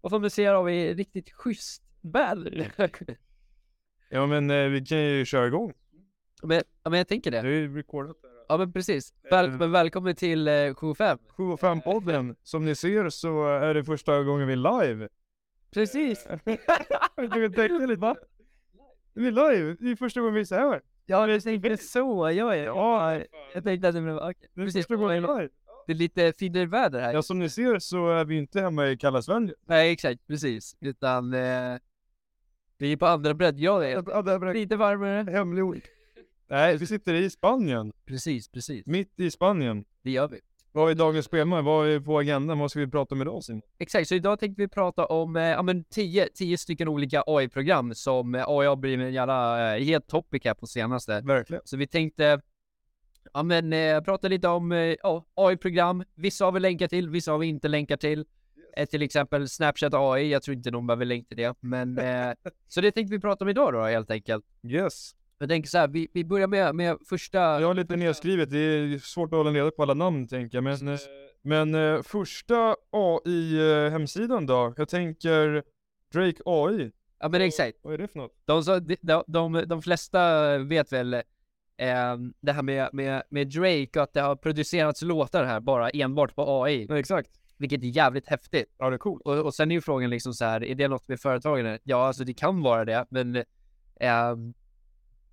Och som du ser har vi riktigt schysst väder. Ja men eh, vi kan ju köra igång. men, ja, men jag tänker Det är det. ju recordat där. Ja men precis. Väl, men välkommen till eh, 75. 7 och 5 podden. Som ni ser så är det första gången vi är live. Precis. Jag tänkte lite va? Vi är live, det är första gången vi är så här. Ja, jag tänkte så. Ja, ja. Ja, Jag tänkte att det blev okej. det är Precis. första gången vi är live. Det är lite finare väder här. Ja som ni ser så är vi inte hemma i kalla Sverige. Nej, exakt. Precis. Utan eh, vi är på andra breddgrader. Är Lite varmare. hemlig ord. Nej, vi sitter i Spanien. Precis, precis. Mitt i Spanien. Det gör vi. Vad är dagens schema? Vad är på agendan? Vad ska vi prata om idag Simon? Exakt, så idag tänkte vi prata om eh, ja, men 10, 10 stycken olika AI-program som eh, AI har blivit en jävla eh, het topic här på senaste. Verkligen. Så vi tänkte ja, men, eh, prata lite om eh, AI-program. Vissa har vi länkat till, vissa har vi inte länkat till. Eh, till exempel Snapchat AI, jag tror inte någon behöver länka till det. Men, eh, så det tänkte vi prata om idag då helt enkelt. Yes. Jag tänker så här, vi, vi börjar med, med första... Jag har lite nedskrivet, det är svårt att hålla reda på alla namn tänker jag. Men, eh, men eh, första AI-hemsidan då? Jag tänker Drake AI. Ja men exakt. Vad är det för något? De, de, de, de flesta vet väl eh, det här med, med, med Drake och att det har producerats låtar här bara enbart på AI. Ja, exakt. Vilket är jävligt häftigt. Ja det är coolt. Och, och sen är ju frågan liksom så här, är det något med företagen? Ja, alltså det kan vara det, men ehm,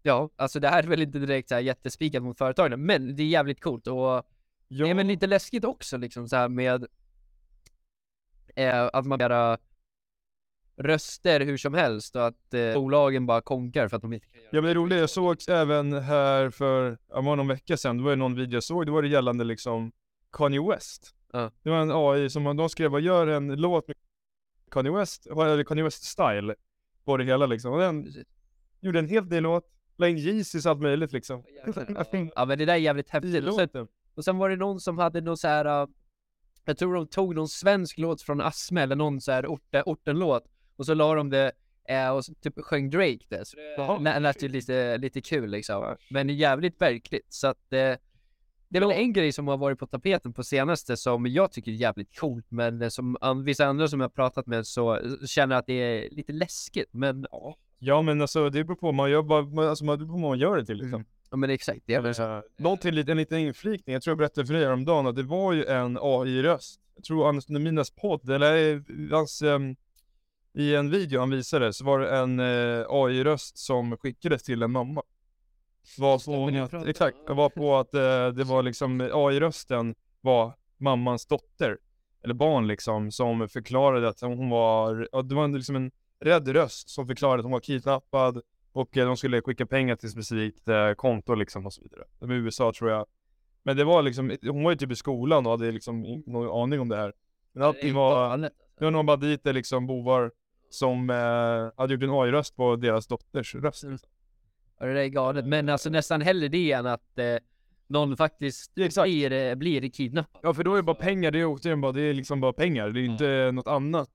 ja, alltså det här är väl inte direkt så här jättespikat mot företagen, men det är jävligt coolt och Ja, väl lite läskigt också liksom så här med eh, att man bara röster hur som helst och att eh, bolagen bara konkar för att de inte kan göra Ja men det roliga, jag såg även här för, ja, någon vecka sedan, det var ju någon video jag såg, det var det gällande liksom Kanye West. Ja. Det var en AI som, de skrev, vad gör en låt med Kanye West, eller Kanye West style på det hela liksom. Och den Precis. gjorde en helt ny låt, la in Yeezys allt möjligt liksom. Ja men det där är jävligt häftigt. Och sen, och sen var det någon som hade någon så här. uh, jag tror de tog någon svensk låt från Asme eller någon så här orten, orten-låt och så la de det eh, och så typ sjöng Drake det. Så det lät- ju lite, lite kul liksom. Men jävligt verkligt. Så att eh, det är väl en grej som har varit på tapeten på senaste som jag tycker är jävligt coolt men eh, som vissa andra som jag har pratat med så eh, känner att det är lite läskigt. Men ja, Ja men alltså det beror på, man gör bara, man- alltså det beror på vad man gör det till liksom. ja men exakt. Det är väl så. Uh, någonting, en liten inflikning, jag tror jag berättade för dig häromdagen att det var ju en AI-röst. Jag tror Anders Neminas podd, eller eh, hans, ehm, i en video han visade så var det en eh, AI-röst som skickades till en mamma. Var på, att, exakt, var på att eh, det var liksom AI-rösten var mammans dotter, eller barn liksom, som förklarade att hon var, ja, det var liksom en rädd röst som förklarade att hon var kidnappad och eh, de skulle skicka pengar till ett specifikt eh, konto liksom och så vidare. Det var i USA tror jag. Men det var liksom, hon var ju typ i skolan och hade liksom någon aning om det här. Men allting var, det var någon banditer liksom, bovar, som eh, hade gjort en AI-röst på deras dotters röst. Mm. Ja, det där är galet. Men alltså nästan hellre det än att eh, någon faktiskt blir, eh, blir kidnappad. Ja för då är det bara pengar, det är återigen bara, det är liksom bara pengar, det är inte något annat.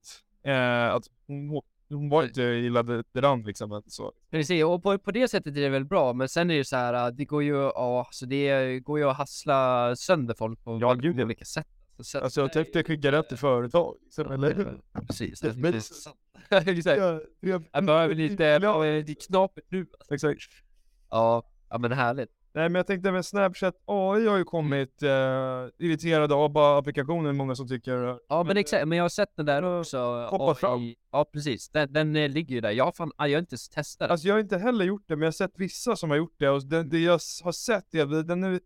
Eh, att hon, hon var inte illa därand liksom, så. Precis, och på, på det sättet är det väl bra. Men sen är det ju så här, äh, det går ju, ja, så det går ju att hassla sönder folk på Ja, gud, ja. olika sätt. Så, Alltså jag tänkte skicka rätt till företag, liksom, eller? Precis, Det är det är väldigt- sant. Exakt. Ja, jag, Jag behöver lite, det är knapert nu. exakt. Ja, ja men härligt. Nej men jag tänkte med Snapchat AI har ju kommit eh, irriterade av bara applikationen, många som tycker Ja men exakt, men jag har sett den där också. Hoppa AI. fram. Ja precis, den, den eh, ligger ju där. Jag har fan, jag har inte testat den. Alltså jag har inte heller gjort det, men jag har sett vissa som har gjort det och det, det jag har sett är, den är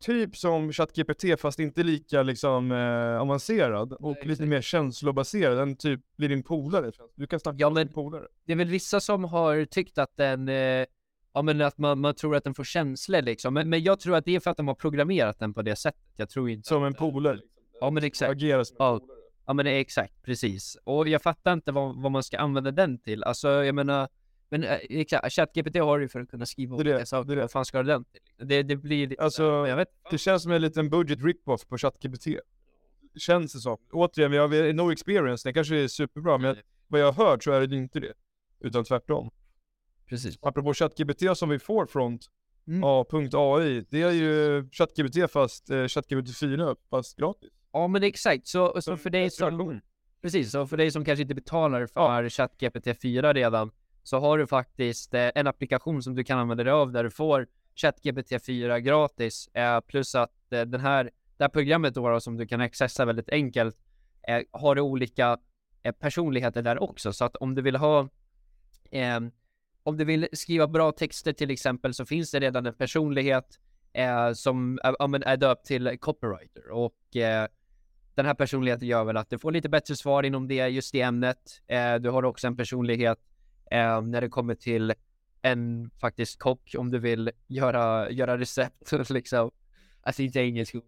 typ som ChatGPT fast inte lika liksom eh, avancerad och Nej, lite mer känslobaserad, den typ blir din polare. Du kan snacka Ja, med din polare. Det är väl vissa som har tyckt att den, eh, ja men att man, man tror att den får känslor liksom. Men, men jag tror att det är för att de har programmerat den på det sättet. Jag tror inte Som en polare. Ja men exakt. Agerar som en Ja. polare. Ja men det är exakt, precis. Och jag fattar inte vad, vad man ska använda den till. Alltså jag menar, men äh, ChatGPT har du för att kunna skriva Det olika saker. det det. Vad fan ska du den till? Det, det blir lite Alltså, men jag vet Det känns som en liten budget rip-off på ChatGPT. Känns det som. Återigen, vi har, no experience, det kanske är superbra, men vad jag har hört så är det inte det. Utan tvärtom. Precis. Apropå ChatGPT som vi får från Mm. A.ai, det är ju ChatGPT fast eh, ChatGPT 4 fast gratis. Ja men exakt, så, så för dig som. Precis, så för dig som kanske inte betalar för ChatGPT 4 redan så har du faktiskt eh, en applikation som du kan använda dig av där du får ChatGPT 4 gratis eh, plus att eh, den här, det här programmet då, då som du kan accessa väldigt enkelt eh, har olika eh, personligheter där också så att om du vill ha eh, om du vill skriva bra texter till exempel så finns det redan en personlighet eh, som eh, är, är döpt till copywriter och eh, den här personligheten gör väl att du får lite bättre svar inom det, just det ämnet. Eh, du har också en personlighet eh, när det kommer till en faktiskt kock om du vill göra, göra recept liksom. Alltså inte engelsk ord.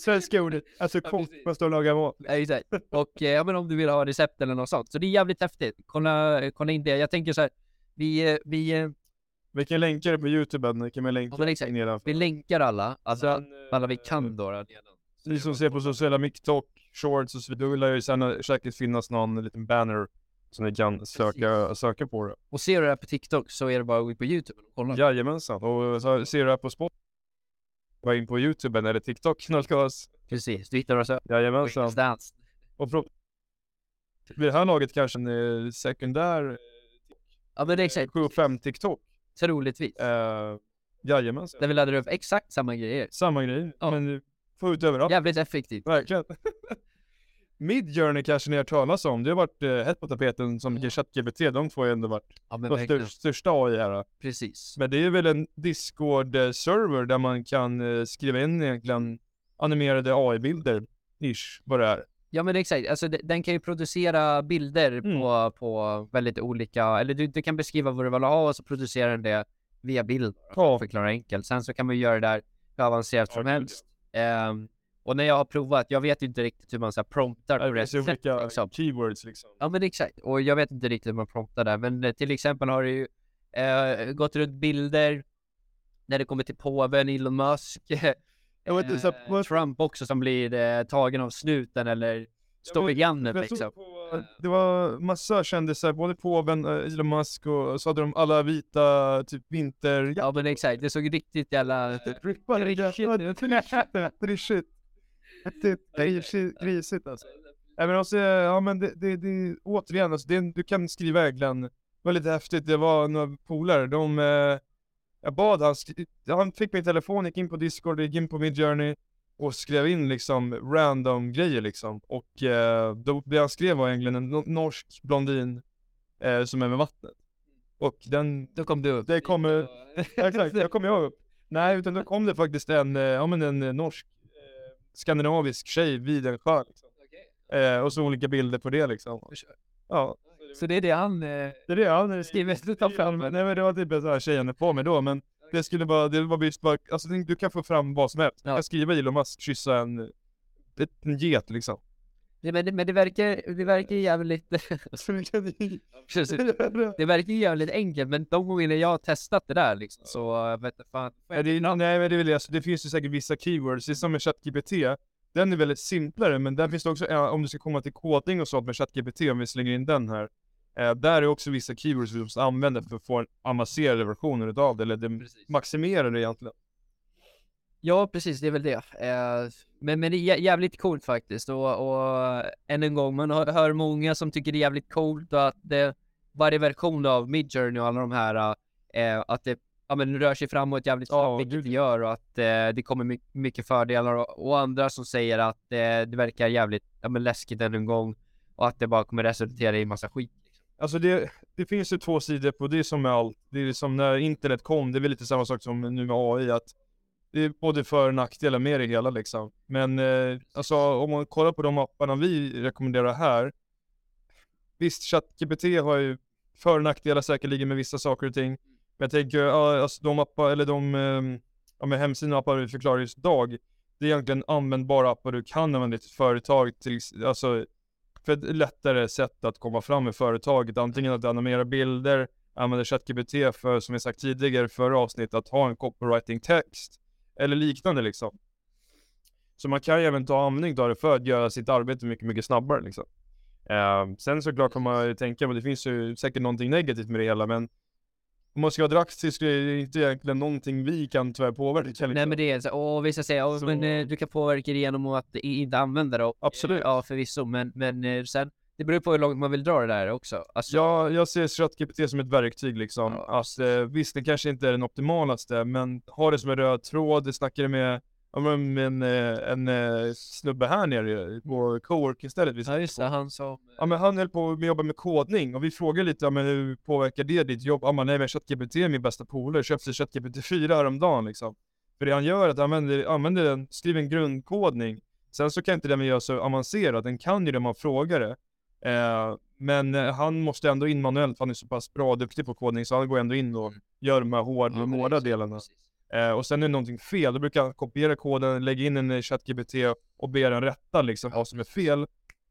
Svenska ordet, alltså kock, man står och lagar mat. Exakt. Och eh, ja men om du vill ha recept eller något sånt. Så det är jävligt häftigt. Kolla, kolla in det. Jag tänker så här, vi, eh, vi, eh, Vi kan länka det på Youtube, vi kan länka Ja, men exakt. vi länkar alla, alltså Sen, alla vi kan då. då. Ni som ser på sociala TikTok, shorts och så vidare, då lär ju sen säkert finnas någon liten banner som ni kan söka, söka på det. Och ser du det här på TikTok så är det bara att gå in på YouTube och kolla. Jajamensan, och så ser du det här på Spotify, gå in på Youtube eller TikTok någonstans. Precis, du hittar oss Jajamensan. Dance. Och för... vid det här laget kanske en sekundär Ja men det är exakt, 7-5 TikTok. troligtvis. Uh, jajamensan. Där vi laddar upp exakt samma grejer. Samma grej, Ja. men få ut överallt. Jävligt effektivt. Verkligen. Midjourney kanske ni har hört talas om. Det har varit eh, hett på tapeten som Ja. ChatGPT. De två har ju ändå varit Ja de verkligen. största, AI här. Precis. Men det är väl en Discord-server där man kan eh, skriva in egentligen animerade AI-bilder. Ish, vad det är. Ja men exakt, alltså de- den kan ju producera bilder Mm. på, på väldigt olika, eller du, du kan beskriva vad du vill ha och så producerar den det via bild. För Ja. förklara enkelt. Sen så kan man göra det där hur avancerat Ja, som helst. Ehm, och när jag har provat, jag vet inte riktigt hur man så här promptar på rätt sätt. olika Liksom. keywords liksom. Ja men exakt, och jag vet inte riktigt hur man promptar där, men eh, till exempel har det ju eh, gått runt bilder när det kommer till påven, Elon Musk, Jag vet så här, eh, Trump också som blir eh, tagen av snuten eller står vid Jag liksom. på, det var massa kändisar, både påven, eh, Elon Musk och så hade de alla vita typ vinter... Ja men exakt, det såg riktigt jävla... Rishigt. Riktigt grisigt alltså. Nej men alltså, ja men det, det, det återigen alltså, det, du kan skriva egentligen, det var lite häftigt, det var några polare, de, eh, jag bad han, han fick min telefon, gick in på Discord, gick in på Midjourney och skrev in liksom random grejer liksom. Och eh, då, det han skrev var egentligen en no- norsk blondin eh, som är med vattnet. Och den, Då kom du upp. det kommer, exakt, jag kommer jag upp. Nej, utan då kom det faktiskt en, eh, ja men en norsk, skandinavisk tjej vid en sjö liksom. Eh, och så olika bilder på det liksom. Ja, Så det är det han eh, det är det han skriver slutet av filmen? Nej men det var typ så här tjejen är på med då, men det skulle bara, det var visst bara, alltså du kan få fram vad som helst. Ja. kan skriva Elon Musk, kyssa en, en get liksom. Men, det- men det verkar, det verkar jävligt... Det verkar jävligt enkelt, men de gångerna jag har testat det där liksom, så vet jag fan. Nej, det, nej men det det, alltså, det finns ju säkert vissa keywords, det är som med ChatGPT, den är väldigt simplare, men där finns det också, om du ska komma till kodning och sånt med ChatGPT, om vi slänger in den här, eh, där är också vissa keywords vi måste använda för att få en avancerad version utav det, eller det maximerar det egentligen. Ja, precis, det är väl det. Eh, men, men det är jä- jävligt coolt faktiskt och, och än en gång, man hör, många som tycker det är jävligt coolt och att det, varje version av Midjourney och alla de här, eh, att det ja, men rör sig framåt jävligt Ja, snabbt, vilket gud. det gör och att eh, det kommer my- mycket fördelar och, och andra som säger att eh, det verkar jävligt ja, men läskigt än en gång och att det bara kommer resultera i massa skit. Alltså det, det finns ju två sidor på det som med allt. Det är som när internet kom, det är väl lite samma sak som nu med AI att det är både för och nackdelar med det hela liksom. Men eh, alltså om man kollar på de apparna vi rekommenderar här. Visst, ChatGPT har ju för och nackdelar säkerligen med vissa saker och ting. Men jag tänker, alltså de appar, eller de eh, ja, med och appar vi förklarar just idag. Det är egentligen användbara appar du kan använda i ditt företag till, alltså för ett lättare sätt att komma fram med företaget. Antingen att animera bilder, använda ChatGPT för, som jag sagt tidigare för avsnitt, att ha en copywriting-text. Eller liknande liksom. Så man kan ju även ta användning av det för att göra sitt arbete mycket, mycket snabbare liksom. Eh, sen såklart kan man ju tänka, men det finns ju säkert någonting negativt med det hela, men om man ska vara drastisk så är det inte egentligen någonting vi kan tyvärr påverka. Liksom. Nej men det är så, och vissa säger, åh, Så- men eh, du kan påverka det genom att inte använda det. Och, Absolut. Ja förvisso, men, men eh, sen, det beror på hur långt man vill dra det där också. Alltså, Ja, jag ser ChatGPT som ett verktyg liksom. Ja, att, eh, visst, det kanske inte är den optimalaste, men ha det som en röd tråd. Jag snackade med, med en, eh, en eh, snubbe här nere på coworking-stället. vi ja just det, han som... Ja men han höll på att jobba med kodning och vi frågade lite, ja, men hur påverkar det ditt jobb? Ja men nej men ChatGPT är min bästa polare, köpte ChatGPT 4 häromdagen liksom. För det han gör är att han använder, använder den, skriver en grundkodning. Sen så kan inte den göra så avancerad, den kan ju det man frågar det. Eh, men eh, han måste ändå in manuellt, för han är så pass bra och duktig på kodning, så han går ändå in och gör de här hårda, Ja, hårda delarna. Eh, och sen är det någonting fel, då brukar han kopiera koden, lägga in den i ChatGPT och be den rätta liksom vad som är fel.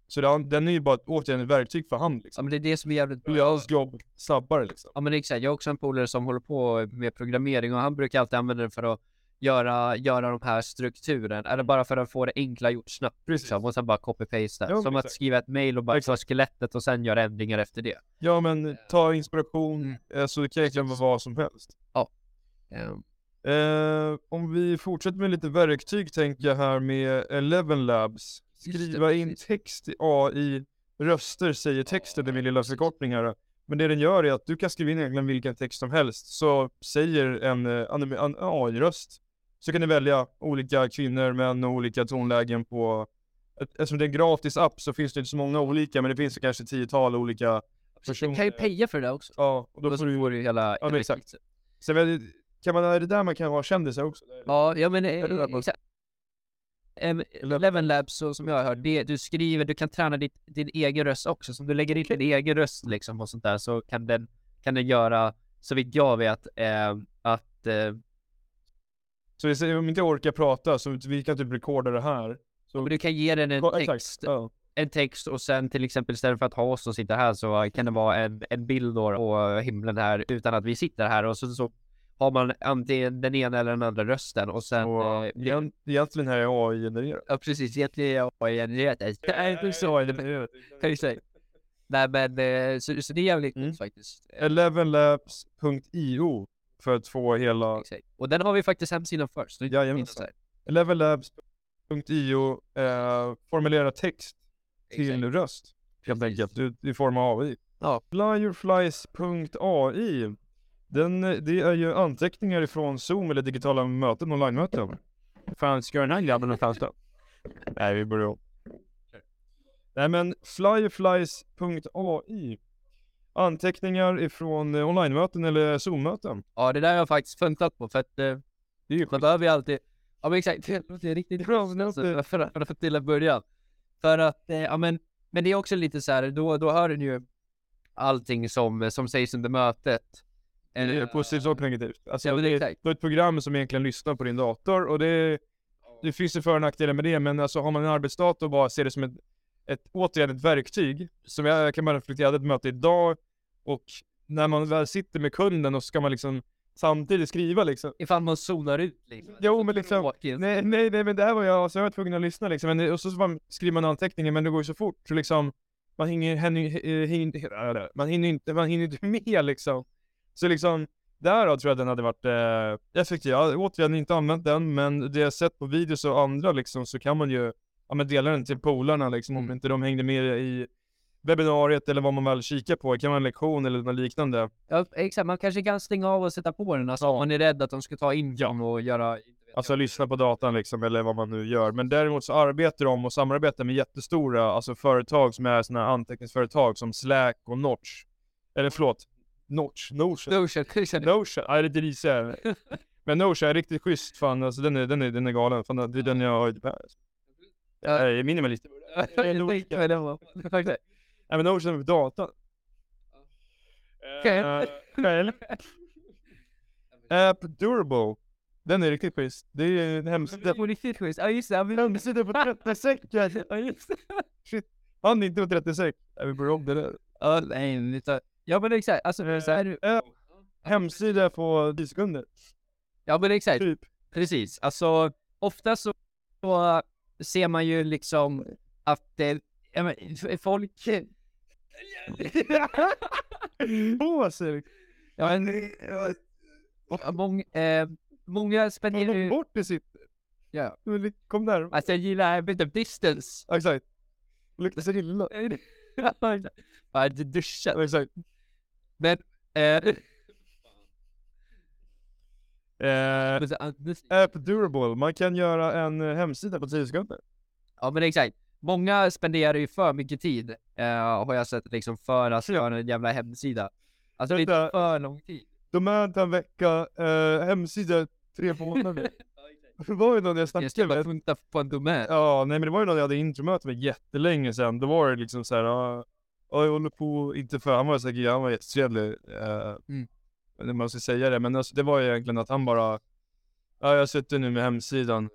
Så den, den är ju bara återigen ett verktyg för han Ja liksom. men det är det som är jävligt bra. hans jobb snabbare liksom. Ja men exakt, jag har också en polare som håller på med programmering och han brukar alltid använda det för att göra, göra de här strukturen, eller bara för att få det enkla gjort snabbt. Liksom, och sen bara copy-pasta. Ja, Som att exakt. skriva ett mail och bara ta skelettet och sen göra ändringar efter det. Ja men ta inspiration, Mm. eh, så det kan egentligen vara vad som helst. Ehm, Eh, om vi fortsätter med lite verktyg tänker jag här med Eleven Labs. Just det, Skriva in text i AI, röster säger texten i min lilla förkortning här. Men det den gör är att du kan skriva in egentligen vilken text som helst, så säger en, eh, anim- en AI-röst. Så kan du välja olika kvinnor, män och olika tonlägen på Eftersom det är en gratis app så finns det inte så många olika, men det finns kanske tiotal olika du kan ju peja för det också. Ja, och då får du får du hela... Ja, men exakt. Sen kan man, är det där man kan ha kändisar också? Ja, ja men eh, exakt. Em, Eleven Labs, så, som jag har hört, det, du skriver, du kan träna ditt, din egen röst också. Så om du lägger in din egen röst liksom och sånt där så kan den, kan den göra, så vitt jag vet, eh, att eh, Så vi säger, om inte jag orkar prata så vi kan typ rekorda det här. Så, men du kan ge den en Ja, text, exakt. Ja. en text och sen till exempel istället för att ha oss som sitter här så kan det vara en, en bild då på himlen här utan att vi sitter här och så, så har man antingen den ena eller den andra rösten och sen... Och eh, egent- egentligen här är AI-genererat. Ja precis, egentligen är jag genererat det. Det är inte så det kan jag säga. Nej men så, så det är jävligt Mm. faktiskt. Elevenlabs.io för att få hela Exakt. Och den har vi faktiskt hemsidan först. Jajamensan. Elevenlabs.io eh, formulera text till Exakt. röst. Helt enkelt, du- i form av AI. Ja. Flyerflies.ai den, det är ju anteckningar ifrån Zoom eller digitala möten, online-möten. Fan, ska den här grabben någonstans då? Nej, vi börjar om. Nej men flyerflies.ai Anteckningar ifrån eh, online-möten eller Zoom-möten. Ja det där har jag faktiskt funtat på för att eh, Det är ju man behöver ju alltid Ja men exakt, det låter riktigt bra alltså, för, för, till en början. För att, eh, ja men, men det är också lite så här, då, då hör den ju allting som, som sägs under mötet. Det är Eh, positivt och negativt. Alltså, Ja, det, är, exakt. det är ett program som egentligen lyssnar på din dator och det, det finns ju för och nackdelar med det, men alltså har man en arbetsdator och bara ser det som ett, ett återigen ett verktyg, som jag, kan bara reflektera, jag hade ett möte idag och när man väl sitter med kunden och ska man liksom samtidigt skriva liksom. Ifall man zonar ut liksom. Jo men liksom, nej, nej, nej men det här var jag, så jag var tvungen att lyssna liksom, men, och så man, skriver man anteckningar men det går ju så fort så liksom man hinner, hinner, hinner, man hinner inte, man hinner inte med liksom. Så liksom, där då tror jag den hade varit eh, effektiv. Jag har återigen inte använt den, men det jag sett på videos och andra liksom så kan man ju, ja men dela den till polarna liksom om Mm. inte de hängde med i webbinariet eller vad man väl kikar på, det kan vara en lektion eller något liknande. Ja, exakt. Man kanske kan stänga av och sätta på den. Alltså, om man är rädd att de ska ta in dem och göra... Alltså lyssna på datan liksom, eller vad man nu gör. Men däremot så arbetar de och samarbetar med jättestora, alltså företag som är sådana anteckningsföretag som Slack och Notch. Eller förlåt, Notch, Notion. Notion, Notion. Ja risig är den. Men Notion är riktigt schysst fan, alltså den är, den är, den är galen. Fan, det är den jag har här. Ja. Är minimalist. Jag tänkte väl det var- Faktiskt. Nej men Notion är för datan. Okej. Eh, Själv. App Durable. Den är riktigt schysst. Det är en hemsida Det var riktigt schysst. Ja just det. Hemsida på 36 Ja just det. Han är inte på 36. Nej, vi börjar om det där. Ja nej, Ja men exakt. Alltså så här, Äh, hemsida på 10 sekunder. Ja men exakt. Typ. Precis. Alltså ofta så ser man ju liksom att eh, folk... På sig. Ja, men, ja, många, eh, många spenderar ju... Bort det sitter. Ja. Kom närmare. Alltså jag gillar a bit of distance. Exakt. Luktar så illa. Ja, det duschat. Exakt. Men, eh, Eh, det- App Durable, man kan göra en eh, hemsida på 10 sekunder. ja men exakt. Många spenderar ju för mycket tid, eh, har jag sett liksom för att göra en jävla hemsida. Alltså lite Vänta. för lång tid. Domän tar en vecka, eh, hemsida tre månader. Det var ju någon jag Jag snackade bara med. funta på en domän. Ja, nej men det var ju någon jag hade intromöte med jättelänge sedan. Då var det liksom såhär, ja, ja, jag håller på, inte för, han var säkert, han var jättetrevlig. Eh, Mm. När man ska säga det, men alltså, det var ju egentligen att han bara, ja jag sitter nu med hemsidan,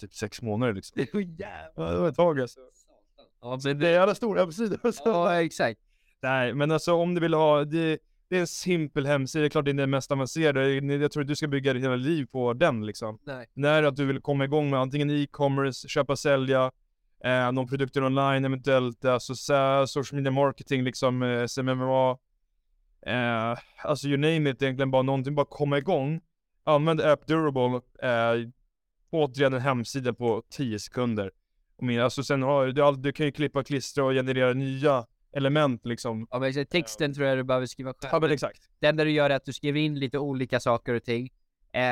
typ sex månader liksom. Det är så jävla... Ja, det var ett tag alltså. Ja men Det är alla stora hemsidor. Så. Ja exakt. Nej, men alltså om du vill ha, det, det är en simpel hemsida, det är klart det är den mest avancerade. Jag tror att du ska bygga ditt hela liv på den liksom. Nej. När att du vill komma igång med antingen e-commerce, köpa, sälja, eh, någon produkter online eventuellt, alltså social media marketing, liksom eh, SMMA. Eh, alltså you name it, egentligen bara någonting, bara komma igång. Använd App Durable, eh, återigen en hemsida på 10 sekunder. Och mer, alltså sen har du, du kan ju klippa, klistra och generera nya element liksom. Ja men exakt, texten tror jag du behöver skriva själv. Ja men exakt. Det enda du gör är att du skriver in lite olika saker och ting. Eh,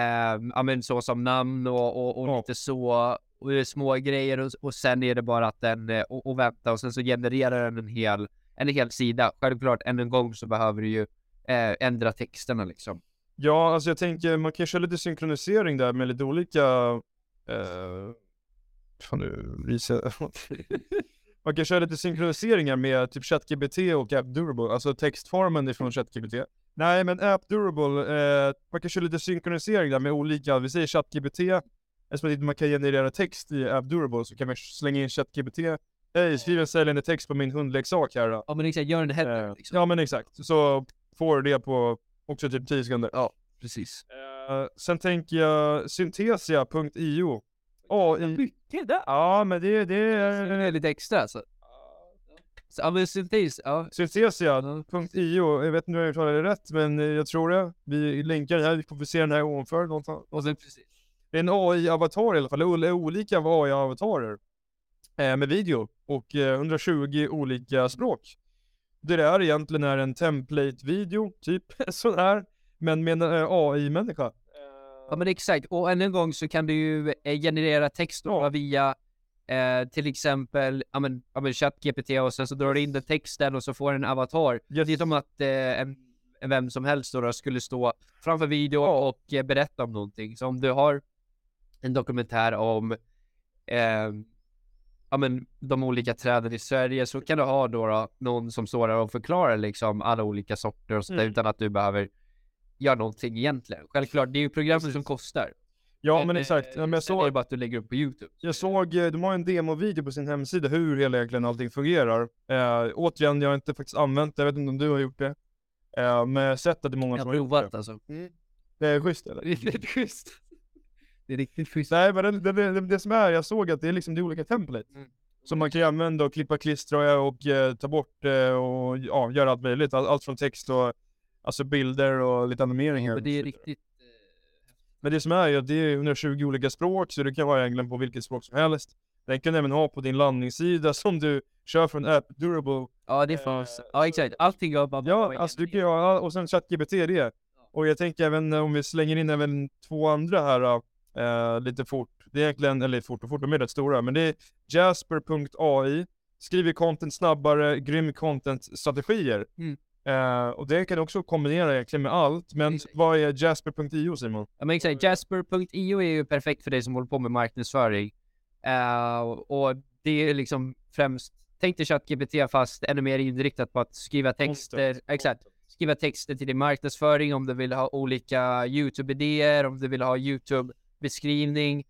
ja men så som namn och, och, och Ja. lite så, och små grejer och, och sen är det bara att den, eh, och, och vänta och sen så genererar den en hel, en hel sida. Självklart, än en gång så behöver du ju eh, ändra texterna liksom. Ja, alltså jag tänker man kan köra lite synkronisering där med lite olika, eh, fan nu visar jag. Man kan köra lite synkroniseringar med typ ChatGPT och App Durable, alltså textformen ifrån ChatGPT. Nej men App Durable, eh, man kan köra lite synkronisering där med olika, vi säger ChatGPT, eftersom man kan generera text i App Durable så kan man slänga in ChatGPT, hej skriv en säljande text på min hundleksak här då. Ja men exakt, gör en header Eh, liksom. Ja men exakt, så får du det på också typ 10 sekunder. Ja. precis. Eh, sen tänker jag Synthesia.io. AI. Mycket där! Ja, men det, det Det är... är lite extra alltså. Så, ja men syntes, ja. Synthesia.io. Jag vet inte om jag uttalar det rätt, men jag tror det. Vi länkar det här, vi får se den här ovanför någonstans. Och sen precis. Det är en AI-avatar i alla fall, eller olika AI-avatarer. Eh, med video och eh, 120 olika språk. Det där egentligen är en template-video, typ sån här, men med en eh, AI-människa. Ja men exakt, och än en gång så kan du ju eh, generera text Ja. via eh, till exempel, ja men, ja men ChatGPT och sen så drar du in den texten och så får en avatar. Yes. Det är som att eh, vem som helst då, då skulle stå framför video och eh, berätta om någonting. Så om du har en dokumentär om eh, ja men de olika träden i Sverige så kan du ha då, då någon som står där och förklarar liksom alla olika sorter och sådär Mm. utan att du behöver göra någonting egentligen. Självklart, det är ju programmet som kostar. Ja men Eh, exakt, ja, men jag är det såg, bara att du lägger upp på YouTube. jag såg, eh, de har en demovideo på sin hemsida hur hela egentligen allting fungerar. Eh, återigen, jag har inte faktiskt använt det, jag vet inte om du har gjort det. Eh, men jag har sett att det är många Jag som har har gjort provat alltså. det. Det är schysst eller? Det är schysst. Det är riktigt schysst. Nej men det, det, det, det som är, jag såg att det är liksom det olika template. Mm. Som man kan använda och klippa, klistra och eh, ta bort eh, och ja, göra allt möjligt. All, allt från text och alltså bilder och lite animeringar. Men det är riktigt... Men det som är ju att det är 120 olika språk, så det kan vara egentligen på vilket språk som helst. Den kan du även ha på din landningssida som du kör från App Durable. Ja, det fanns. Ja, exakt. Allting gör bara... Ja, alltså du kan ju ha, och sen ChatGPT det. Och jag tänker även om vi slänger in även två andra här eh, lite fort. Det är egentligen, eller fort och fort, de är rätt stora, men det är Jasper.ai. Skriver content snabbare, grym content-strategier. Mm. Eh, och det kan du också kombinera egentligen med allt. Men Exakt. vad är Jasper.io Simon? Ja, men exakt. Jasper.io är ju perfekt för dig som håller på med marknadsföring. Eh, och det är liksom främst, tänk dig ChatGPT fast ännu mer inriktat på att skriva texter. Content. Exakt. Skriva texter till din marknadsföring om du vill ha olika YouTube-idéer, om du vill ha YouTube-beskrivning.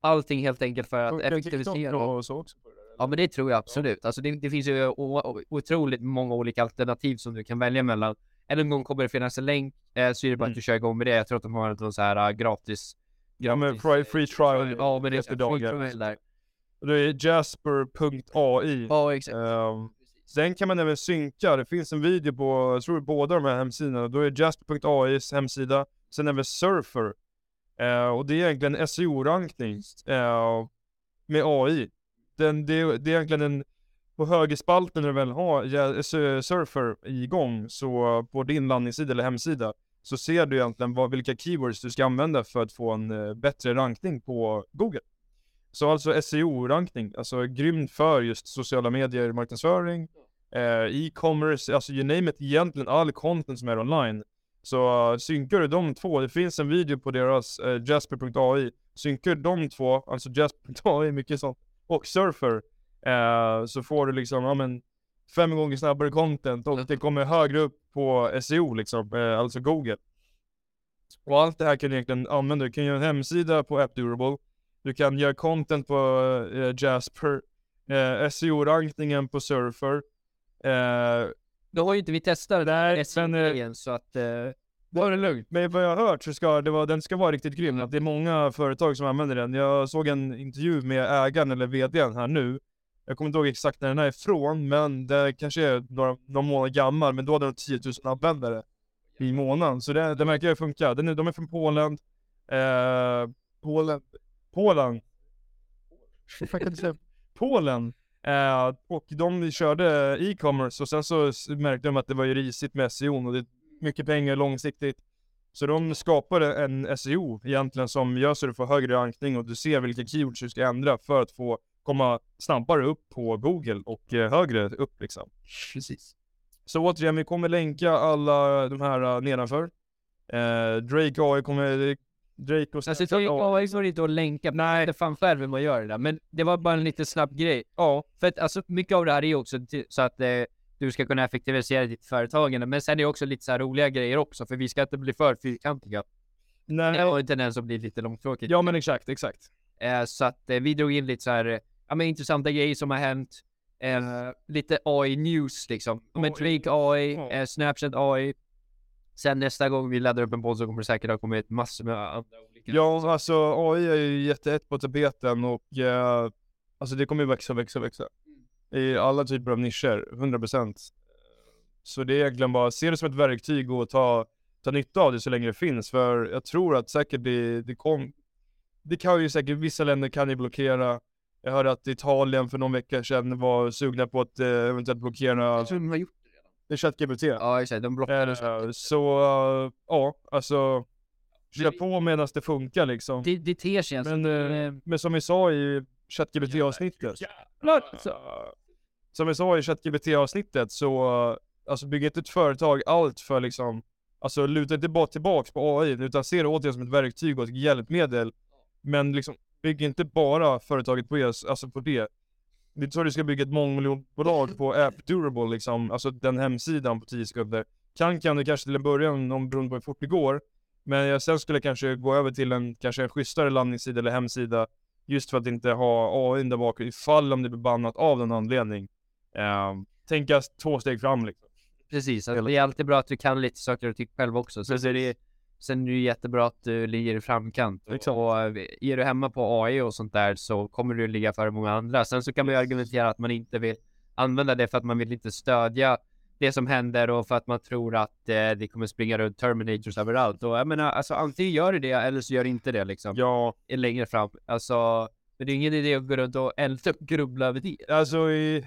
Allting helt enkelt för att effektivisera. och så också på det där? Ja men det tror jag absolut. Alltså det, det finns ju otroligt många olika alternativ som du kan välja mellan. Än en gång kommer det finnas en länk, eh, så är det bara Mm. att du kör igång med det. Jag tror att de har någon så här uh, gratis... Ja men gratis, free, eh, free trial Ja men det efter free dagar. trial där. Det är Jasper.ai. Ja exakt. Ehm, Sen kan man även synka, det finns en video på, jag tror båda de här hemsidorna, då är Just.ai's hemsida, sen även Surfer. Eh, och det är egentligen SEO-rankning eh, med AI. Den, det, det är egentligen en, på högerspalten när du väl har ja, Surfer igång, så på din landningssida eller hemsida, så ser du egentligen vad, vilka keywords du ska använda för att få en eh, bättre rankning på Google. Så alltså SEO-rankning, alltså grymt för just sociala medier, marknadsföring, eh, e-commerce, alltså you name it, egentligen all content som är online. Så eh, synkar du de två, det finns en video på deras eh, Jasper.ai, synkar du de två, alltså Jasper.ai, mycket sånt, och Surfer, eh, så får du liksom, ja men, fem gånger snabbare content och det kommer högre upp på SEO liksom, eh, alltså Google. Och allt det här kan du egentligen använda, du kan göra en hemsida på AppDurable, du kan göra content på eh, Jasper, eh, SEO-rankningen på Surfer, då har ju inte vi testat det där men, igen så att... Eh, var det lugnt? Men vad jag har hört så ska det vara, den ska vara riktigt grym. Att det är många företag som använder den. Jag såg en intervju med ägaren eller VDn här nu. Jag kommer inte ihåg exakt när den är ifrån, men det kanske är några, några månader gammal. Men då hade de 10 000 användare i månaden. Så det, det verkar funka. Den är, de är från Polen. Eh, Polen? Polen? Polen. Eh, och de körde e-commerce och sen så märkte de att det var ju risigt med SEO och det är mycket pengar långsiktigt. Så de skapade en SEO egentligen som gör så du får högre rankning och du ser vilka keywords du ska ändra för att få komma snabbare upp på Google och eh, högre upp liksom. Precis. Så återigen, vi kommer länka alla de här uh, nedanför. Eh, Drake AI kommer Drake och Alltså det var inte att länka, nej det fan själv hur man gör det där. Men det var bara en lite snabb grej. Ja, för att alltså mycket av det här är också så att eh, du ska kunna effektivisera ditt företagande. Men sen är det också lite så här roliga grejer också, för vi ska inte bli för fyrkantiga. Nej. Det har en tendens att bli lite långtråkigt. Ja men exakt, exakt. Eh, så att eh, vi drog in lite så här, eh, ja men intressanta grejer som har hänt. Eh, lite AI news liksom. Med Drake AI, eh, Snapchat AI, Sen nästa gång vi laddar upp en podd så kommer det säkert ha kommit massor med andra olika Ja, alltså AI är ju jättehett på tapeten och eh, alltså det kommer ju växa, växa, växa. Mm. I alla typer av nischer, 100%. Så det är egentligen bara, se det som ett verktyg och ta, ta nytta av det så länge det finns. För jag tror att säkert det, det kom, det kan ju säkert, vissa länder kan ju blockera. Jag hörde att Italien för någon vecka sedan var sugna på att eh, eventuellt blockera. Jag tror de har gjort det är ChatGPT. Ja exakt, de blockade uh, Så, ja alltså. Kör på medan det funkar liksom. Det, det ter sig men, uh, men som vi sa i ChatGPT avsnittet. som vi sa i ChatGPT avsnittet så, alltså bygg inte ett företag allt för liksom, alltså luta inte bara tillbaks på AI utan se det återigen som ett verktyg och ett hjälpmedel. Men liksom, bygg inte bara företaget på alltså på det. Det är så du ska bygga ett mångmiljonbolag på AppDurable liksom, alltså den hemsidan på 10 sekunder. Kan kan du kanske till en början, om beroende på hur fort det går. Men jag sen skulle kanske gå över till en, kanske en schysstare landningssida eller hemsida. Just för att inte ha AI där bak ifall om det blir bannat av någon anledning. Uh, tänka två steg fram liksom. Precis, alltså, det är alltid bra att du kan lite saker och ting själv också. Så det är, sen är det jättebra att du ligger i framkant. Exakt. Och eh, är du hemma på AI och sånt där så kommer du ligga före många andra. Sen så kan man ju argumentera att man inte vill använda det för att man vill inte stödja det som händer och för att man tror att eh, det kommer springa runt Terminators överallt. Och jag menar, alltså antingen gör det det eller så gör det inte det liksom. Ja. Längre fram. Alltså, men det är ingen idé att gå runt och älta och grubbla över det. Alltså i,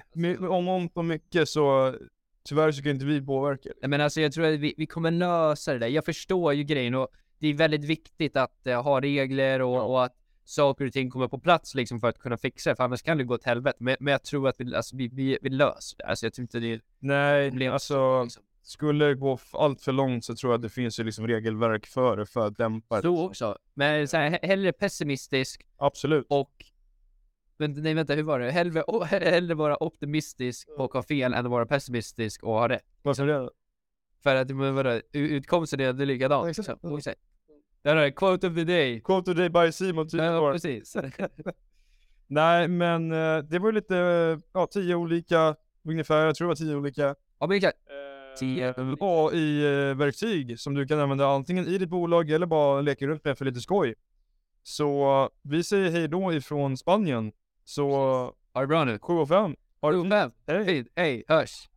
om och mycket så Tyvärr så kan inte vi påverka det. Men alltså jag tror att vi, vi kommer lösa det där. Jag förstår ju grejen och det är väldigt viktigt att uh, ha regler och, ja. och, att saker och ting kommer på plats liksom för att kunna fixa det. För annars kan det gå åt helvete. Men, men jag tror att vi, alltså, vi, vi, vi löser det. Alltså jag tror inte det är Nej, problem. alltså liksom. skulle det gå allt för långt så tror jag att det finns ju liksom regelverk för det för att dämpa det. Så också. Men så här, hellre pessimistisk. Absolut. Och nej vänta, hur var det? Hellre, oh, hellre vara optimistisk och ha fel än att vara pessimistisk och ha rätt. Vad sa du? För att, men vadå, utkomsten är ändå likadan. Exakt. Det här är quote of the day. Quote of the day by Simon Ja, precis. nej, men eh, det var lite, ja, tio olika, ungefär, jag tror det var tio olika. Ja, men exakt. Tio. AI-verktyg som du kan använda antingen i ditt bolag eller bara leka runt med för lite skoj. Så vi säger hej då ifrån Spanien. Så... Ha det bra nu. 7 och 5. Ha det Hej. hej, hej, hörs.